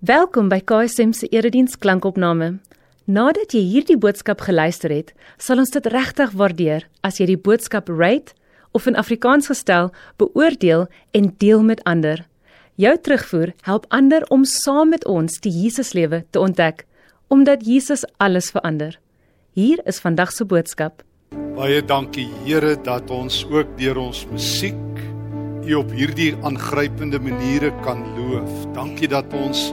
Welkom by KSM se erediens klankopname. Nadat jy hierdie boodskap geluister het, sal ons dit regtig waardeer as jy die boodskap rate of in Afrikaans gestel beoordeel en deel met ander. Jou terugvoer help ander om saam met ons die Jesuslewe te ontdek, omdat Jesus alles verander. Hier is vandag se boodskap. Baie dankie Here dat ons ook deur ons musiek U op hierdie aangrypende maniere kan loof. Dankie dat ons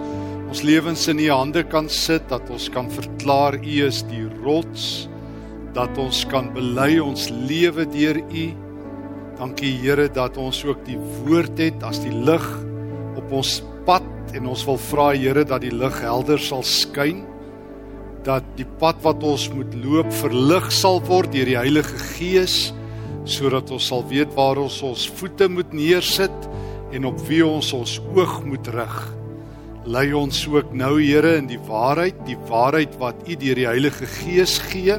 ons lewens in U hande kan sit, dat ons kan verklaar U is die rots, dat ons kan bely ons lewe deur U. Dankie Here dat ons ook die woord het as die lig op ons pad en ons wil vra Here dat die lig helder sal skyn dat die pad wat ons moet loop verlig sal word deur die Heilige Gees sodat ons sal weet waar ons ons voete moet neersit en op wie ons ons oog moet rig. Lei ons ook nou Here in die waarheid, die waarheid wat U deur die Heilige Gees gee.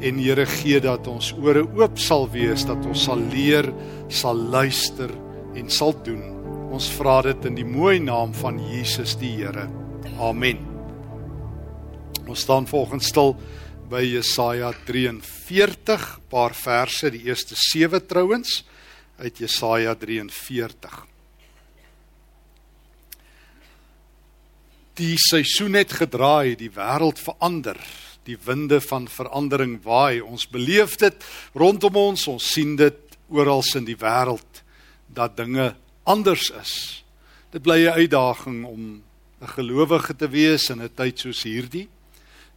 En Here gee dat ons ore oop sal wees, dat ons sal leer, sal luister en sal doen. Ons vra dit in die mooi naam van Jesus die Here. Amen. Ons staan volgens stil by Jesaja 43, paar verse, die eerste 7 trouens uit Jesaja 43. Die seisoen het gedraai, die wêreld verander. Die winde van verandering waai. Ons beleef dit rondom ons. Ons sien dit oral in die wêreld dat dinge anders is. Dit bly 'n uitdaging om 'n gelowige te wees in 'n tyd soos hierdie.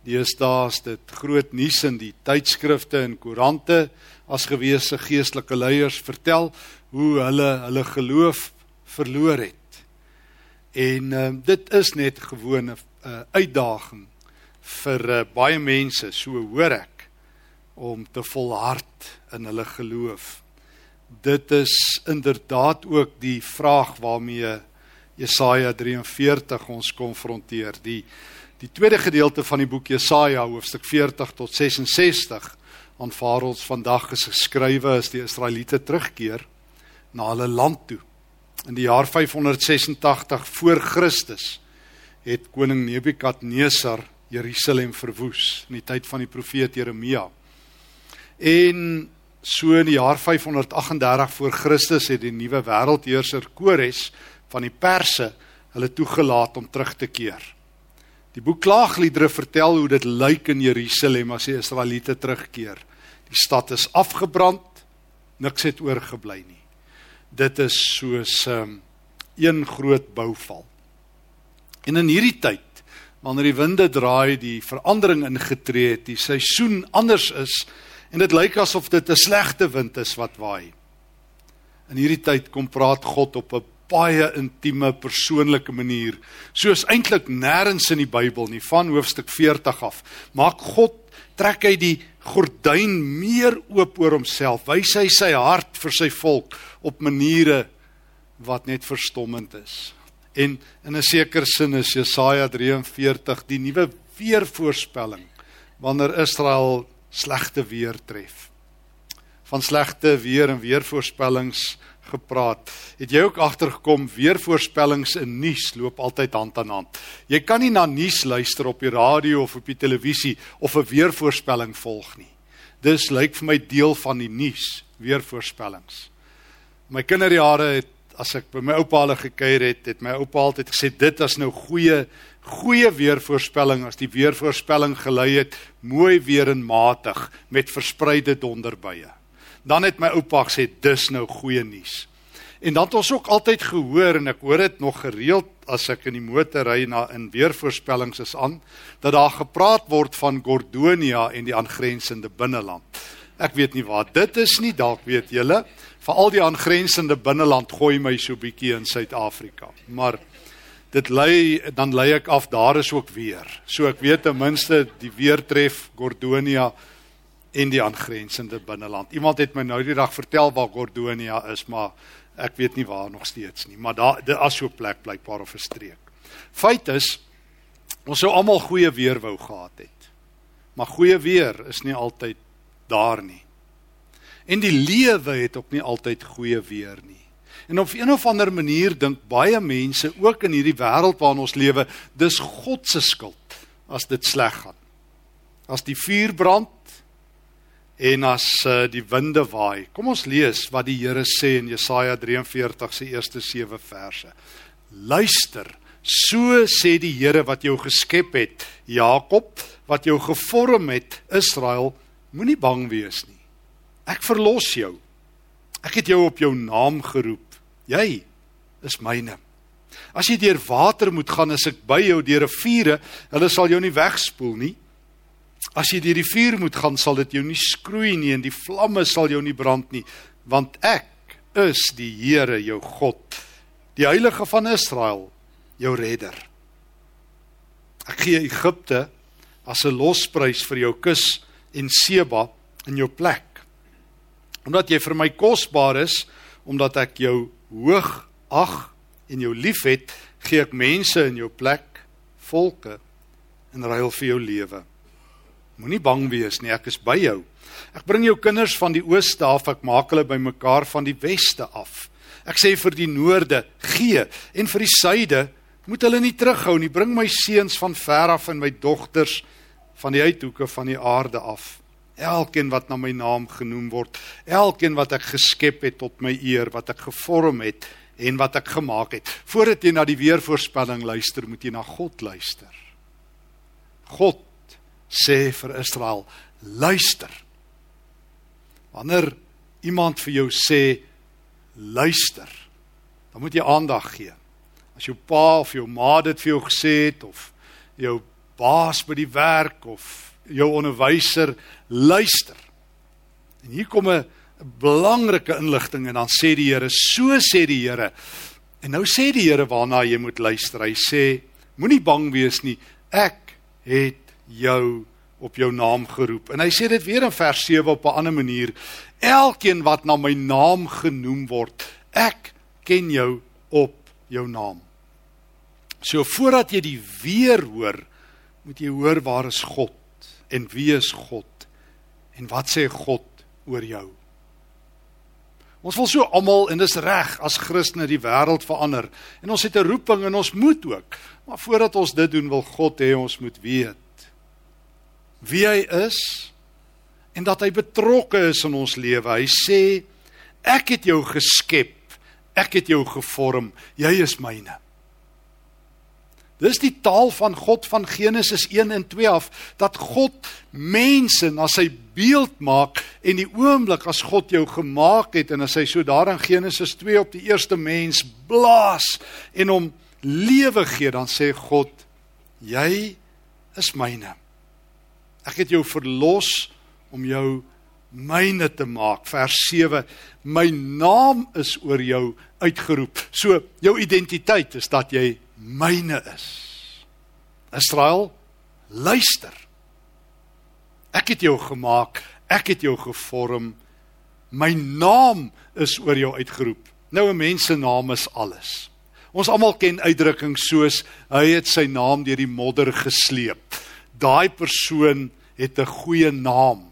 Deesdae is dit groot nuus in die tydskrifte en koerante as gewese geestelike leiers vertel hoe hulle hulle geloof verloor het. En uh, dit is net gewone 'n uh, uitdaging vir uh, baie mense, so hoor ek, om te volhard in hulle geloof. Dit is inderdaad ook die vraag waarmee Jesaja 43 ons konfronteer. Die die tweede gedeelte van die boek Jesaja hoofstuk 40 tot 66 aanvaar ons vandag is geskrywe as die Israeliete terugkeer na hulle land toe. In die jaar 586 voor Christus het koning Nebukadnesar Jerusalem verwoes in die tyd van die profeet Jeremia. En so in die jaar 538 voor Christus het die nuwe wêreldheerser Kores van die Perse hulle toegelaat om terug te keer. Die boek Klaagliedere vertel hoe dit lyk in Jerusalem as die Israeliete terugkeer. Die stad is afgebrand, niks het oorgebly nie dit is soos um, een groot bouval. En in hierdie tyd, wanneer die winde draai, die verandering ingetree het, die seisoen anders is en dit lyk asof dit 'n slegte wind is wat waai. In hierdie tyd kom praat God op 'n baie intieme persoonlike manier, soos eintlik nêrens in die Bybel nie, van hoofstuk 40 af. Maak God trek hy die gordyn meer oop oor homself. Wys hy sy hart vir sy volk op maniere wat net verstommend is. En in 'n sekere sin is Jesaja 43 die nuwe weervoorspelling wanneer Israel slegte weer tref. Van slegte weer en weervoorspellings gepraat. Het jy ook agtergekom weervoorspellings in nuus loop altyd hand aan hand. Jy kan nie na nuus luister op die radio of op die televisie of 'n weervoorspelling volg nie. Dis lyk vir my deel van die nuus, weervoorspellings. My kinderjare het as ek by my oupa hulle gekuier het, het my oupa altyd gesê dit is nou goeie goeie weervoorspelling as die weervoorspelling gelei het mooi weer en matig met verspreide donderbuie dan het my oupa gesê dis nou goeie nuus. En dan het ons ook altyd gehoor en ek hoor dit nog gereeld as ek in die motor ry na in weervoorspellings is aan dat daar gepraat word van Gordonia en die aangrensende binneland. Ek weet nie waar dit is nie, dalk weet julle. Veral die aangrensende binneland gooi my so bietjie in Suid-Afrika. Maar dit lei dan lei ek af daar is ook weer. So ek weet ten minste die weer tref Gordonia en die aangrensende binneland. Iemand het my nou die dag vertel waar Gordonia is, maar ek weet nie waar nog steeds nie, maar daar dit as so 'n plek blykbaar of 'n streek. Feit is ons sou almal goeie weer wou gehad het. Maar goeie weer is nie altyd daar nie. En die lewe het ook nie altyd goeie weer nie. En op 'n of ander manier dink baie mense ook in hierdie wêreld waarin ons lewe, dis God se skuld as dit sleg gaan. As die vuur brand en as uh, die winde waai. Kom ons lees wat die Here sê in Jesaja 43 se eerste 7 verse. Luister, so sê die Here wat jou geskep het, Jakob, wat jou gevorm het, Israel, moenie bang wees nie. Ek verlos jou. Ek het jou op jou naam geroep. Jy is myne. As jy deur water moet gaan, as ek by jou deur 'n vure, hulle sal jou nie wegspoel nie. As jy deur die vuur moet gaan, sal dit jou nie skroei nie en die vlamme sal jou nie brand nie, want ek is die Here jou God, die Heilige van Israel, jou redder. Ek gee Egipte as 'n losprys vir jou kus en Seba in jou plek. Omdat jy vir my kosbaar is, omdat ek jou hoog ag en jou liefhet, gee ek mense in jou plek, volke in ruil vir jou lewe. Moenie bang wees nie, ek is by jou. Ek bring jou kinders van die ooste af, ek maak hulle bymekaar van die weste af. Ek sê vir die noorde, gee, en vir die suide, moet hulle nie terughou nie. Bring my seuns van ver af en my dogters van die uithoeke van die aarde af. Elkeen wat na my naam genoem word, elkeen wat ek geskep het tot my eer, wat ek gevorm het en wat ek gemaak het. Voordat jy na die weervoorspelling luister, moet jy na God luister. God sê vir Israel, luister. Wanneer iemand vir jou sê luister, dan moet jy aandag gee. As jou pa of jou ma dit vir jou gesê het of jou baas by die werk of jou onderwyser luister. En hier kom 'n belangrike inligting en dan sê die Here, so sê die Here. En nou sê die Here waarna jy moet luister. Hy sê, moenie bang wees nie. Ek het jou op jou naam geroep. En hy sê dit weer in vers 7 op 'n ander manier. Elkeen wat na my naam genoem word, ek ken jou op jou naam. So voordat jy die weer hoor, moet jy hoor waar is God en wie is God en wat sê God oor jou. Ons wil so almal en dis reg as Christene die wêreld verander en ons het 'n roeping en ons moet ook. Maar voordat ons dit doen, wil God hê ons moet weet wie hy is en dat hy betrokke is in ons lewe. Hy sê ek het jou geskep. Ek het jou gevorm. Jy is myne. Dis die taal van God van Genesis 1 en 2 af dat God mense na sy beeld maak en die oomblik as God jou gemaak het en as hy so daar in Genesis 2 op die eerste mens blaas en hom lewe gee dan sê God jy is myne. Ek het jou verlos om jou myne te maak. Vers 7: My naam is oor jou uitgeroep. So jou identiteit is dat jy myne is. Israel, luister. Ek het jou gemaak. Ek het jou gevorm. My naam is oor jou uitgeroep. Nou 'n mens se naam is alles. Ons almal ken uitdrukkings soos hy het sy naam deur die modder gesleep. Daai persoon het 'n goeie naam.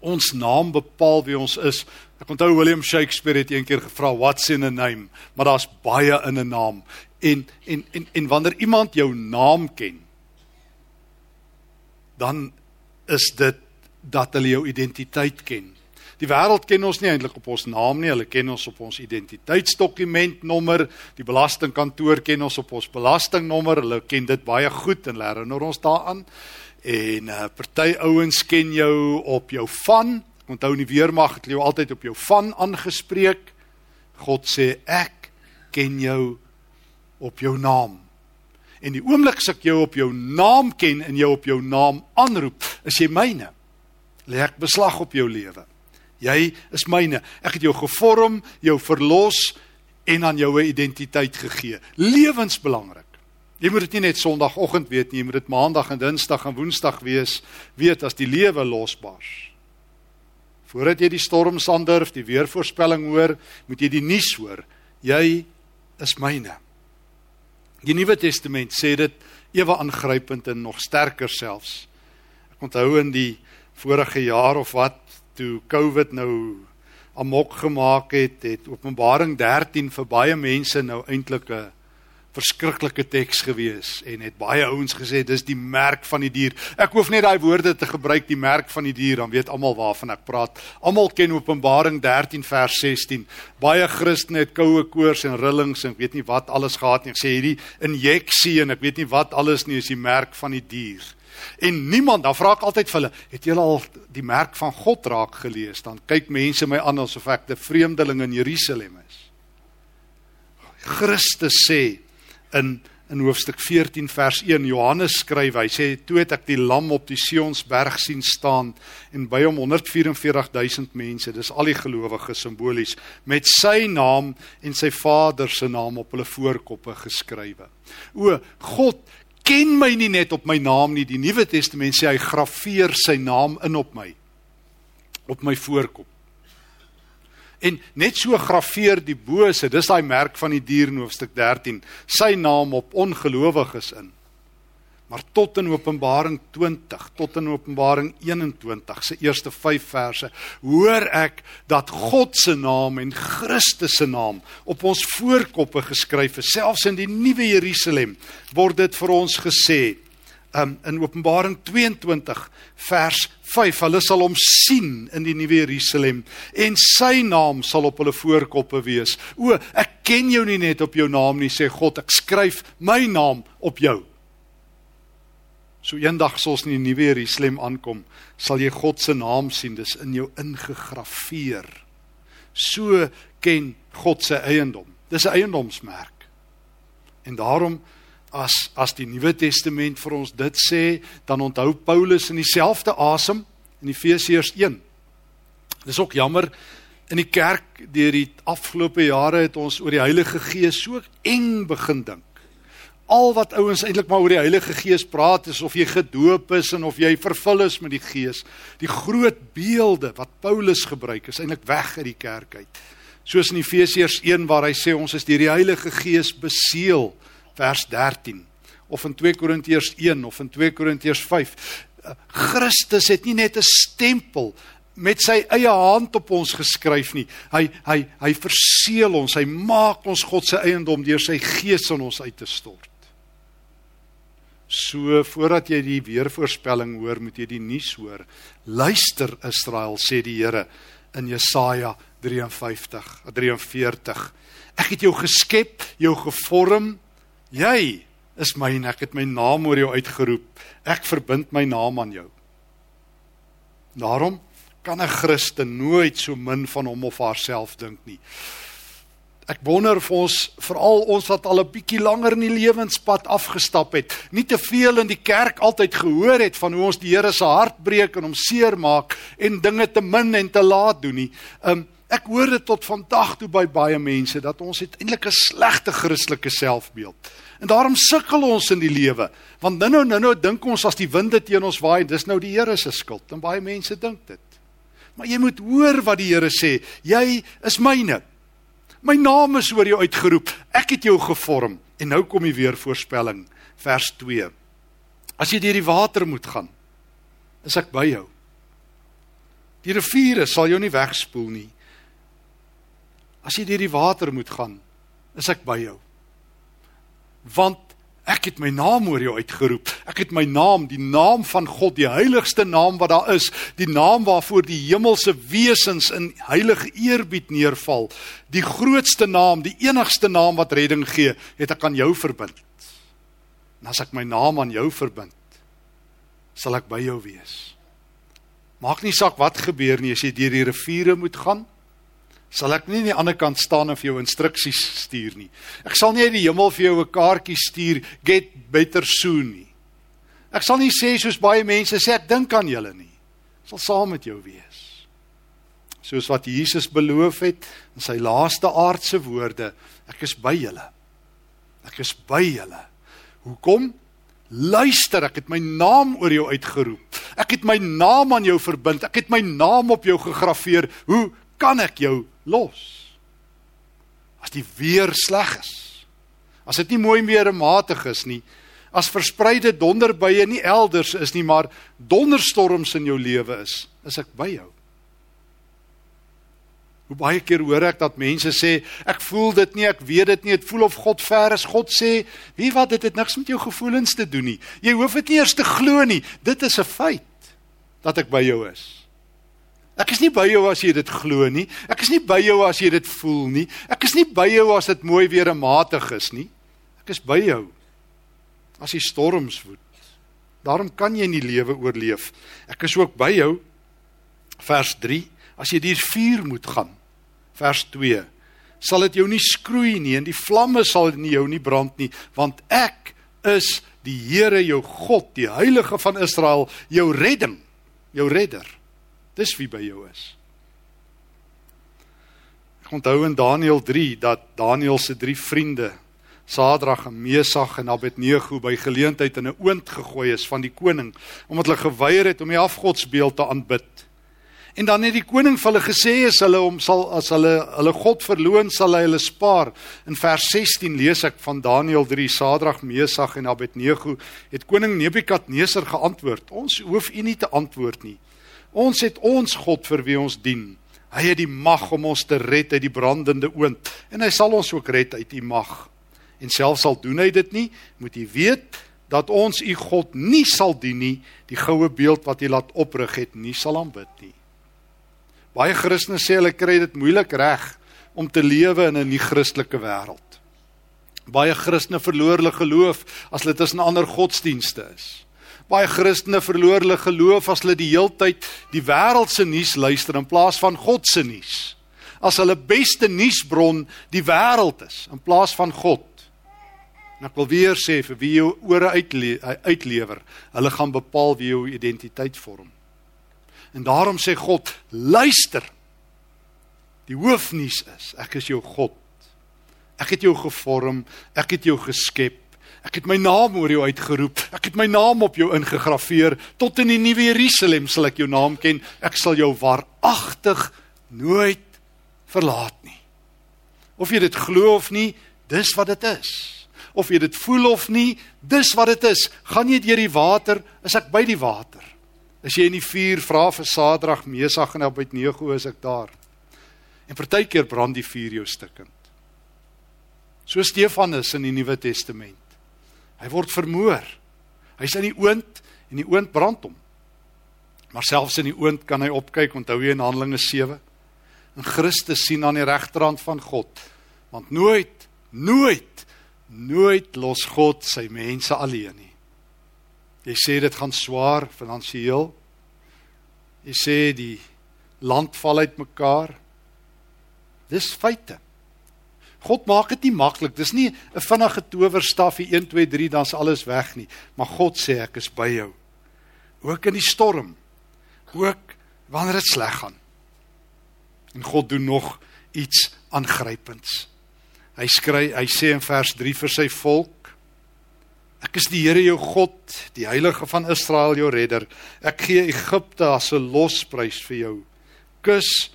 Ons naam bepaal wie ons is. Ek onthou William Shakespeare het eendag gevra what's in a name, maar daar's baie in 'n naam. En en en en wanneer iemand jou naam ken, dan is dit dat hulle jou identiteit ken. Die wêreld ken ons nie eintlik op ons naam nie, hulle ken ons op ons identiteitsdokumentnommer. Die belastingkantoor ken ons op ons belastingnommer. Hulle ken dit baie goed en herinner ons daaraan. En uh, party ouens ken jou op jou van. Onthou in die weermag het jy altyd op jou van aangespreek. God sê ek ken jou op jou naam. En die oomblik as ek jou op jou naam ken en jou op jou naam aanroep, is jy myne. Lê ek beslag op jou lewe. Jy is myne. Ek het jou gevorm, jou verlos en aan jou 'n identiteit gegee. Lewensbelangrik. Jy moet dit nie net Sondagoggend weet nie, jy moet dit Maandag en Dinsdag en Woensdag wees, weet as die lewe losbars. Voordat jy die storms aandurf, die weervoorspelling hoor, moet jy die nuus hoor. Jy is myne. Die Nuwe Testament sê dit ewe aangrypend en nog sterker selfs. Ek onthou in die vorige jaar of wat toe COVID nou amok gemaak het, het Openbaring 13 vir baie mense nou eintlik 'n verskriklike teks gewees en het baie ouens gesê dis die merk van die dier. Ek hoef net daai woorde te gebruik, die merk van die dier, dan weet almal waarvan ek praat. Almal ken Openbaring 13 vers 16. Baie Christene het koue koors en rillings en ek weet nie wat alles gehad nie. Ek sê hierdie injeksie en ek weet nie wat alles nie is die merk van die dier. En niemand, dan vra ek altyd vir hulle, het julle al die merk van God raak gelees? Dan kyk mense my aan asof ek 'n vreemdeling in Jerusalem is. Christus sê in in hoofstuk 14 vers 1 Johannes skryf hy sê toe het ek die lam op die Sionsberg sien staan en by hom 144000 mense. Dis al die gelowiges simbolies met sy naam en sy Vader se naam op hulle voorkoppe geskrywe. O God ken my nie net op my naam nie. Die Nuwe Testament sê hy graweer sy naam in op my op my voorkop En net so graweer die bose, dis daai merk van die dier in hoofstuk 13, sy naam op ongelowiges in. Maar tot in Openbaring 20, tot in Openbaring 21 se eerste 5 verse, hoor ek dat God se naam en Christus se naam op ons voorkoppe geskryf is. Selfs in die nuwe Jerusalem word dit vir ons gesê um, in Openbaring 22 vers 5 hulle sal hom sien in die nuwe Jerusalem en sy naam sal op hulle voorkoppe wees. O, ek ken jou nie net op jou naam nie sê God, ek skryf my naam op jou. So eendag as ons in die nuwe Jerusalem aankom, sal jy God se naam sien, dis in jou ingegrafieer. So ken God se eiendom. Dis 'n eiendomsmerk. En daarom as as die Nuwe Testament vir ons dit sê, dan onthou Paulus in dieselfde asem in Efesiërs 1. Dis ook jammer in die kerk deur die afgelope jare het ons oor die Heilige Gees so eng begin dink. Al wat ouens eintlik maar oor die Heilige Gees praat is of jy gedoop is en of jy vervul is met die Gees. Die groot beelde wat Paulus gebruik is eintlik weg uit die kerk uit. Soos in Efesiërs 1 waar hy sê ons is deur die Heilige Gees beseël vers 13 of in 2 Korintiërs 1 of in 2 Korintiërs 5. Christus het nie net 'n stempel met sy eie hand op ons geskryf nie. Hy hy hy verseël ons, hy maak ons God se eiendom deur sy gees in ons uit te stort. So voordat jy die weervoorspelling hoor, moet jy die nuus hoor. Luister Israel, sê die Here in Jesaja 53, 43. Ek het jou geskep, jou gevorm Jy is myne, ek het my naam oor jou uitgeroep. Ek verbind my naam aan jou. Daarom kan 'n Christen nooit so min van hom of haarself dink nie. Ek wonder of ons veral ons wat al 'n bietjie langer in die lewenspad afgestap het, nie te veel in die kerk altyd gehoor het van hoe ons die Here se hart breek en hom seermaak en dinge te min en te laat doen nie. Um ek hoor dit tot vandag toe by baie mense dat ons het eintlik 'n slegte Christelike selfbeeld. En daarom sukkel ons in die lewe. Want nou nou nou nou dink ons as die winde teen ons waai, dis nou die Here se skuld. En baie mense dink dit. Maar jy moet hoor wat die Here sê. Jy is myne. My naam is oor jou uitgeroep. Ek het jou gevorm. En nou kom die weer voorspelling, vers 2. As jy deur die water moet gaan, is ek by jou. Die riviere sal jou nie wegspoel nie. As jy deur die water moet gaan, is ek by jou want ek het my naam oor jou uitgeroep. Ek het my naam, die naam van God, die heiligste naam wat daar is, die naam waarvoor die hemelse wesens in heilige eerbied neerval, die grootste naam, die enigste naam wat redding gee, het ek aan jou verbind. En as ek my naam aan jou verbind, sal ek by jou wees. Maak nie saak wat gebeur nie as jy deur die riviere moet gaan sal ek nie aan die ander kant staan en vir jou instruksies stuur nie. Ek sal nie uit die hemel vir jou 'n kaartjie stuur get better soon nie. Ek sal nie sê soos baie mense sê ek dink aan julle nie. Ek sal saam met jou wees. Soos wat Jesus beloof het in sy laaste aardse woorde, ek is by julle. Ek is by julle. Hoekom? Luister, ek het my naam oor jou uitgeroep. Ek het my naam aan jou verbind. Ek het my naam op jou gegraveer. Hoe kan ek jou los. As die weer sleg is. As dit nie mooi weer en matig is nie. As verspreide donderbuie nie elders is nie, maar donderstorms in jou lewe is, is ek by jou. Hoe baie keer hoor ek dat mense sê ek voel dit nie, ek weet dit nie, dit voel of God ver is. God sê, "Wie wat dit het niks met jou gevoelens te doen nie. Jy hoef dit nie eers te glo nie. Dit is 'n feit dat ek by jou is." Ek is nie by jou as jy dit glo nie. Ek is nie by jou as jy dit voel nie. Ek is nie by jou as dit mooi weer en matig is nie. Ek is by jou as die storms woed. Daarom kan jy nie lewe oorleef. Ek is ook by jou vers 3 as jy deur vuur moet gaan. Vers 2 sal dit jou nie skroei nie en die vlamme sal nie jou nie brand nie want ek is die Here jou God, die Heilige van Israel, jou redding, jou redder. Dis wie by jou is. Ek onthou in Daniël 3 dat Daniël se drie vriende, Sadrag en Mesag en Abednego by geleentheid in 'n oond gegooi is van die koning omdat hulle geweier het om die afgodsbeeld te aanbid. En dan het die koning vir hulle gesê as hulle hom sal as hulle hulle God verloon sal hy hulle spaar. In vers 16 lees ek van Daniël 3 Sadrag, Mesag en Abednego het koning Nebukadneser geantwoord: "Ons hoef u nie te antwoord nie. Ons het ons God vir wie ons dien. Hy het die mag om ons te red uit die brandende oond en hy sal ons ook red uit die mag." en selfs al doen hy dit nie, moet jy weet dat ons u God nie sal dien nie, die goue beeld wat hy laat oprig het, nie sal aanbid nie. Baie Christene sê hulle kry dit moeilik reg om te lewe in 'n nie-Christelike wêreld. Baie Christene verloor hulle geloof as hulle tussen ander godsdienste is. Baie Christene verloor hulle geloof as hulle die heeltyd die wêreldse nuus luister in plaas van God se nuus. As hulle beste nuusbron die wêreld is in plaas van God. En ek wil weer sê vir wie jou ore uitle uitlewer, hulle gaan bepaal wie jou identiteit vorm. En daarom sê God, luister. Die hoofnuus is, ek is jou God. Ek het jou gevorm, ek het jou geskep. Ek het my naam oor jou uitgeroep. Ek het my naam op jou ingegrafieer. Tot in die nuwe Jerusalem sal ek jou naam ken. Ek sal jou waaragtig nooit verlaat nie. Of jy dit glo of nie, dis wat dit is of jy dit voel of nie, dis wat dit is. Gaan jy deur die water, is ek by die water. As jy in die vuur vra vir Sadrag, Mesag en Abednego, is ek daar. En partykeer brand die vuur jou stikkend. So Stefanus in die Nuwe Testament. Hy word vermoor. Hy's in die oond en die oond brand hom. Maar selfs in die oond kan hy opkyk, onthou jy in Handelinge 7? En Christus sien aan die regterhand van God. Want nooit, nooit Nooit los God sy mense alleen nie. Jy sê dit gaan swaar finansiëel. Jy sê die land val uitmekaar. Dis feite. God maak dit nie maklik. Dis nie 'n vinnige towerstafie 1 2 3 dan's alles weg nie. Maar God sê ek is by jou. Ook in die storm. Ook wanneer dit sleg gaan. En God doen nog iets aangrypends. Hy skry, hy sê in vers 3 vir sy volk: Ek is die Here jou God, die Heilige van Israel jou redder. Ek gee Egipte as 'n losprys vir jou. Kus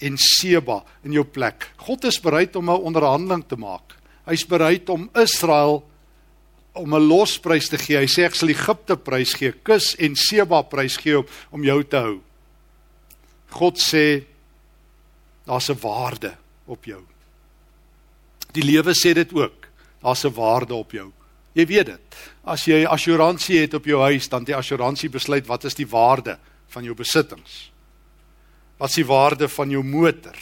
en Seba in jou plek. God is bereid om 'n onderhandeling te maak. Hy's bereid om Israel om 'n losprys te gee. Hy sê ek sal Egipte prys gee, Kus en Seba prys gee om, om jou te hou. God sê daar's 'n waarde op jou. Die lewe sê dit ook. Daar's 'n waarde op jou. Jy weet dit. As jy assuransie het op jou huis, dan die assuransie besluit wat is die waarde van jou besittings. Wat is die waarde van jou motor?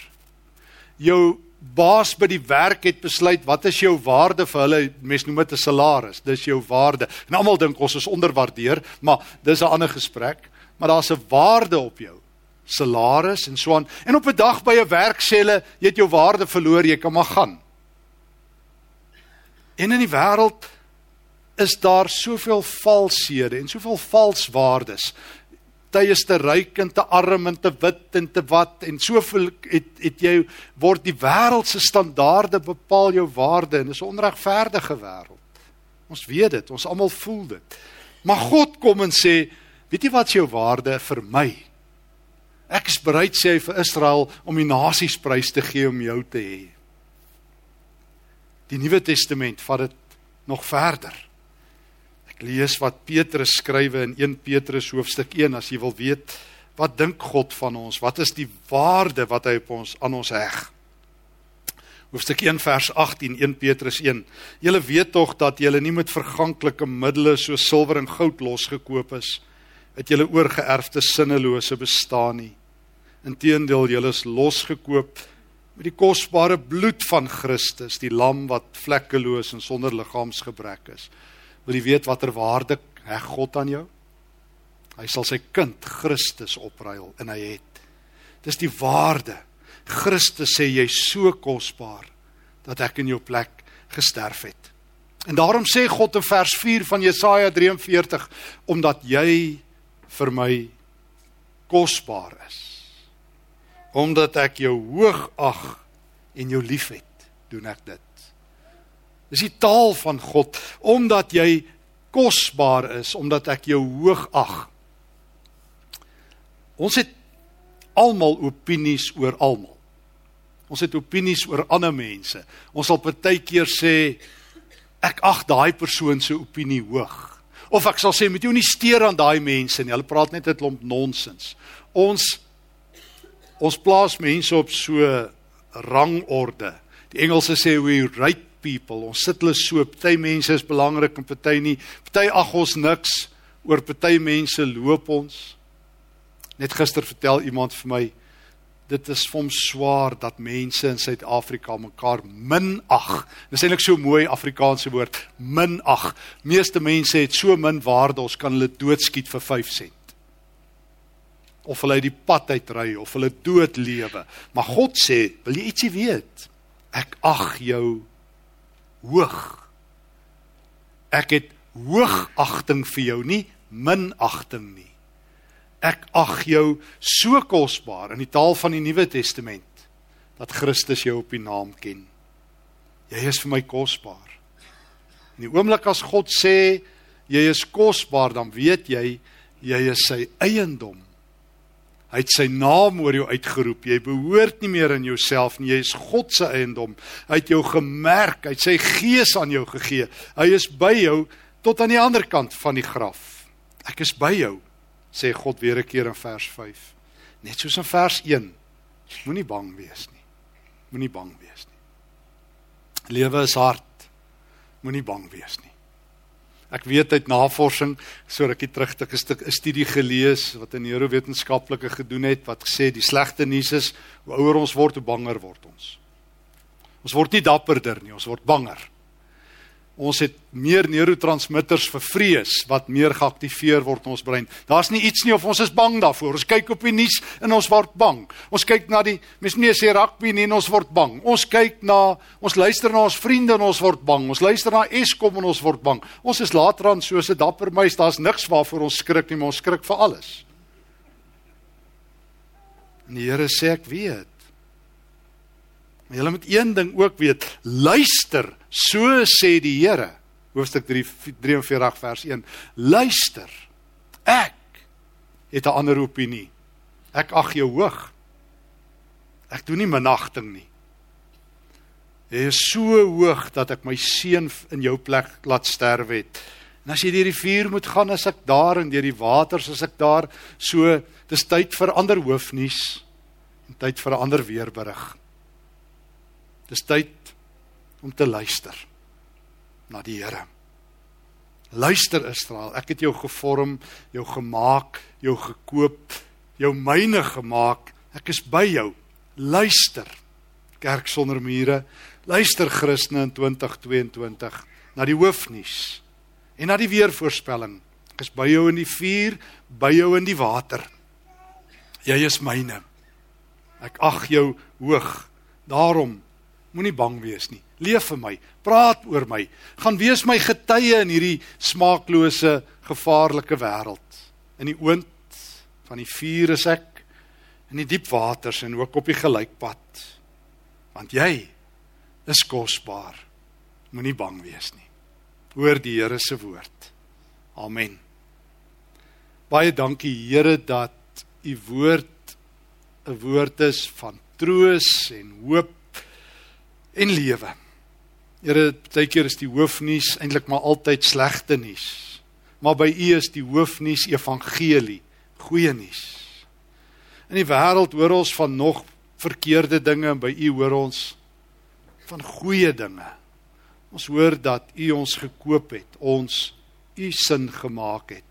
Jou baas by die werk het besluit wat is jou waarde vir hulle mes noem dit 'n salaris. Dis jou waarde. En almal dink ons is onderwaardeer, maar dis 'n ander gesprek, maar daar's 'n waarde op jou salaris en so aan. En op 'n dag by 'n werk sê hulle jy het jou waarde verloor, jy kan maar gaan. En in die wêreld is daar soveel valshede en soveel valswaardes. Jy is te ryk en te arm en te wit en te wat en soveel het het jy word die wêreld se standaarde bepaal jou waarde en dis 'n onregverdige wêreld. Ons weet dit, ons almal voel dit. Maar God kom en sê, weet jy wat is jou waarde vir my? Ek is bereid sê hy vir Israel om die nasies prys te gee om jou te hê. Die Nuwe Testament vat dit nog verder. Ek lees wat Petrus skrywe in 1 Petrus hoofstuk 1 as jy wil weet Wat dink God van ons? Wat is die waarde wat hy op ons aan ons heg? Hoofstuk 1 vers 18 1 Petrus 1. Julle weet tog dat julle nie met verganklike middele so silwer en goud losgekoop is uit julle oorgeerfde sinnelose bestaan nie. Inteendeel, julle is losgekoop met die kosbare bloed van Christus, die lam wat vlekkeloos en sonder liggaamsgebrek is. Wil jy weet watter waarde heg God aan jou? Hy sal sy kind Christus opruil en hy het. Dis die waarde. Christus sê jy so kosbaar dat ek in jou plek gesterf het. En daarom sê God in vers 4 van Jesaja 43 omdat jy vir my kosbaar is. Omdat ek jou hoog ag en jou liefhet, doen ek dit. Dis die taal van God omdat jy kosbaar is, omdat ek jou hoog ag. Ons het almal opinies oor almal. Ons het opinies oor ander mense. Ons sal partykeer sê ek ag daai persoon se opinie hoog. Of ek sal sê moet jy nie steur aan daai mense nie. Hulle praat net 'n klomp nonsens. Ons ons plaas mense op so rangorde. Die Engelse sê we rate people. Ons sit hulle so, party mense is belangrik en party nie. Party ag ons niks oor party mense loop ons. Net gister vertel iemand vir my dit is vir hom swaar dat mense in Suid-Afrika mekaar minag. Dis eintlik so mooi Afrikaanse woord, minag. Meeste mense het so min waarde, ons kan hulle doodskiet vir 5 sent. Of hulle uit die pad uitry of hulle dood lewe. Maar God sê, wil jy ietsie weet? Ek ag jou hoog. Ek het hoogagting vir jou, nie minagting nie. Ek ag jou so kosbaar in die taal van die Nuwe Testament dat Christus jou op die naam ken. Jy is vir my kosbaar. In die oomblik as God sê jy is kosbaar, dan weet jy jy is sy eiendom. Hy het sy naam oor jou uitgeroep. Jy behoort nie meer aan jouself nie. Jy is God se eiendom. Hy het jou gemerk, hy het sy gees aan jou gegee. Hy is by jou tot aan die ander kant van die graf. Ek is by jou sê God weer 'n keer in vers 5. Net soos in vers 1. Moenie bang wees nie. Moenie bang wees nie. Lewe is hard. Moenie bang wees nie. Ek weet uit navorsing so rukkie terug het ek 'n stuk 'n studie gelees wat 'n neurowetenskaplike gedoen het wat gesê die slegte nuus is hoe ouer ons word, hoe banger word ons. Ons word nie dapperder nie, ons word banger ons het meer neurotransmitters vir vrees wat meer geaktiveer word in ons brein. Daar's nie iets nie of ons is bang daarvoor. Ons kyk op die nuus en ons word bang. Ons kyk na die mens nie sê rugby nie en ons word bang. Ons kyk na ons luister na ons vriende en ons word bang. Ons luister na Eskom en ons word bang. Ons is later aan soos 'n dapper muis. Daar's niks waarvoor ons skrik nie, maar ons skrik vir alles. En die Here sê ek weet. Maar julle moet een ding ook weet, luister, so sê die Here. Hoofstuk 3 43 vers 1. Luister. Ek het 'n ander opinie. Ek ag jou hoog. Ek doen nie minagting nie. Jy is so hoog dat ek my seun in jou plek laat sterwe het. En as jy deur die vuur moet gaan, as ek daar en deur die waters as ek daar, so dis tyd vir ander hoofnuus en tyd vir 'n ander weerberig. Dis tyd om te luister na die Here. Luister Israel, ek het jou gevorm, jou gemaak, jou gekoop, jou myne gemaak. Ek is by jou. Luister. Kerk sonder mure. Luister Christene in 2022 na die hoofnuus en na die weervoorspelling. Ek is by jou in die vuur, by jou in die water. Jy is myne. Ek ag jou hoog. Daarom Moenie bang wees nie. Leef vir my. Praat oor my. Gaan wees my getuie in hierdie smaaklose, gevaarlike wêreld. In die oond van die vuur is ek in die diep waters en ook op die gelykpad. Want jy is kosbaar. Moenie bang wees nie. Hoor die Here se woord. Amen. Baie dankie Here dat u woord 'n woord is van troos en hoop en lewe. Here, baie keer is die hoofnuus eintlik maar altyd slegte nuus. Maar by U is die hoofnuus evangelie, goeie nuus. In die wêreld hoor ons van nog verkeerde dinge en by U hoor ons van goeie dinge. Ons hoor dat U ons gekoop het, ons U sin gemaak het.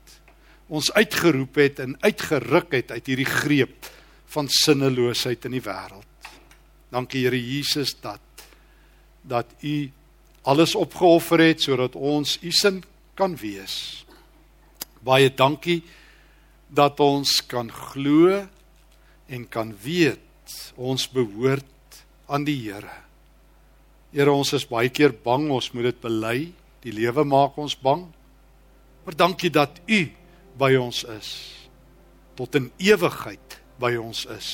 Ons uitgeroep het en uitgeruk het uit hierdie greep van sinneloosheid in die wêreld. Dankie Here Jesus dat dat U alles opgeoffer het sodat ons U sin kan wees. Baie dankie dat ons kan glo en kan weet ons behoort aan die Here. Here ons is baie keer bang, ons moet dit bely. Die lewe maak ons bang. Maar dankie dat U by ons is. Tot in ewigheid by ons is.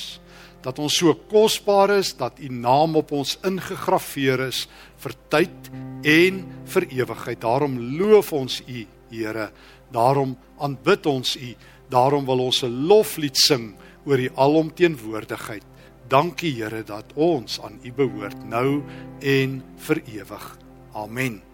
Dat ons so kosbaar is dat U naam op ons ingegrafieer is vir tyd en vir ewigheid. Daarom loof ons U, Here. Daarom aanbid ons U. Daarom wil ons 'n loflied sing oor U alomteenwoordigheid. Dankie Here dat ons aan U behoort nou en vir ewig. Amen.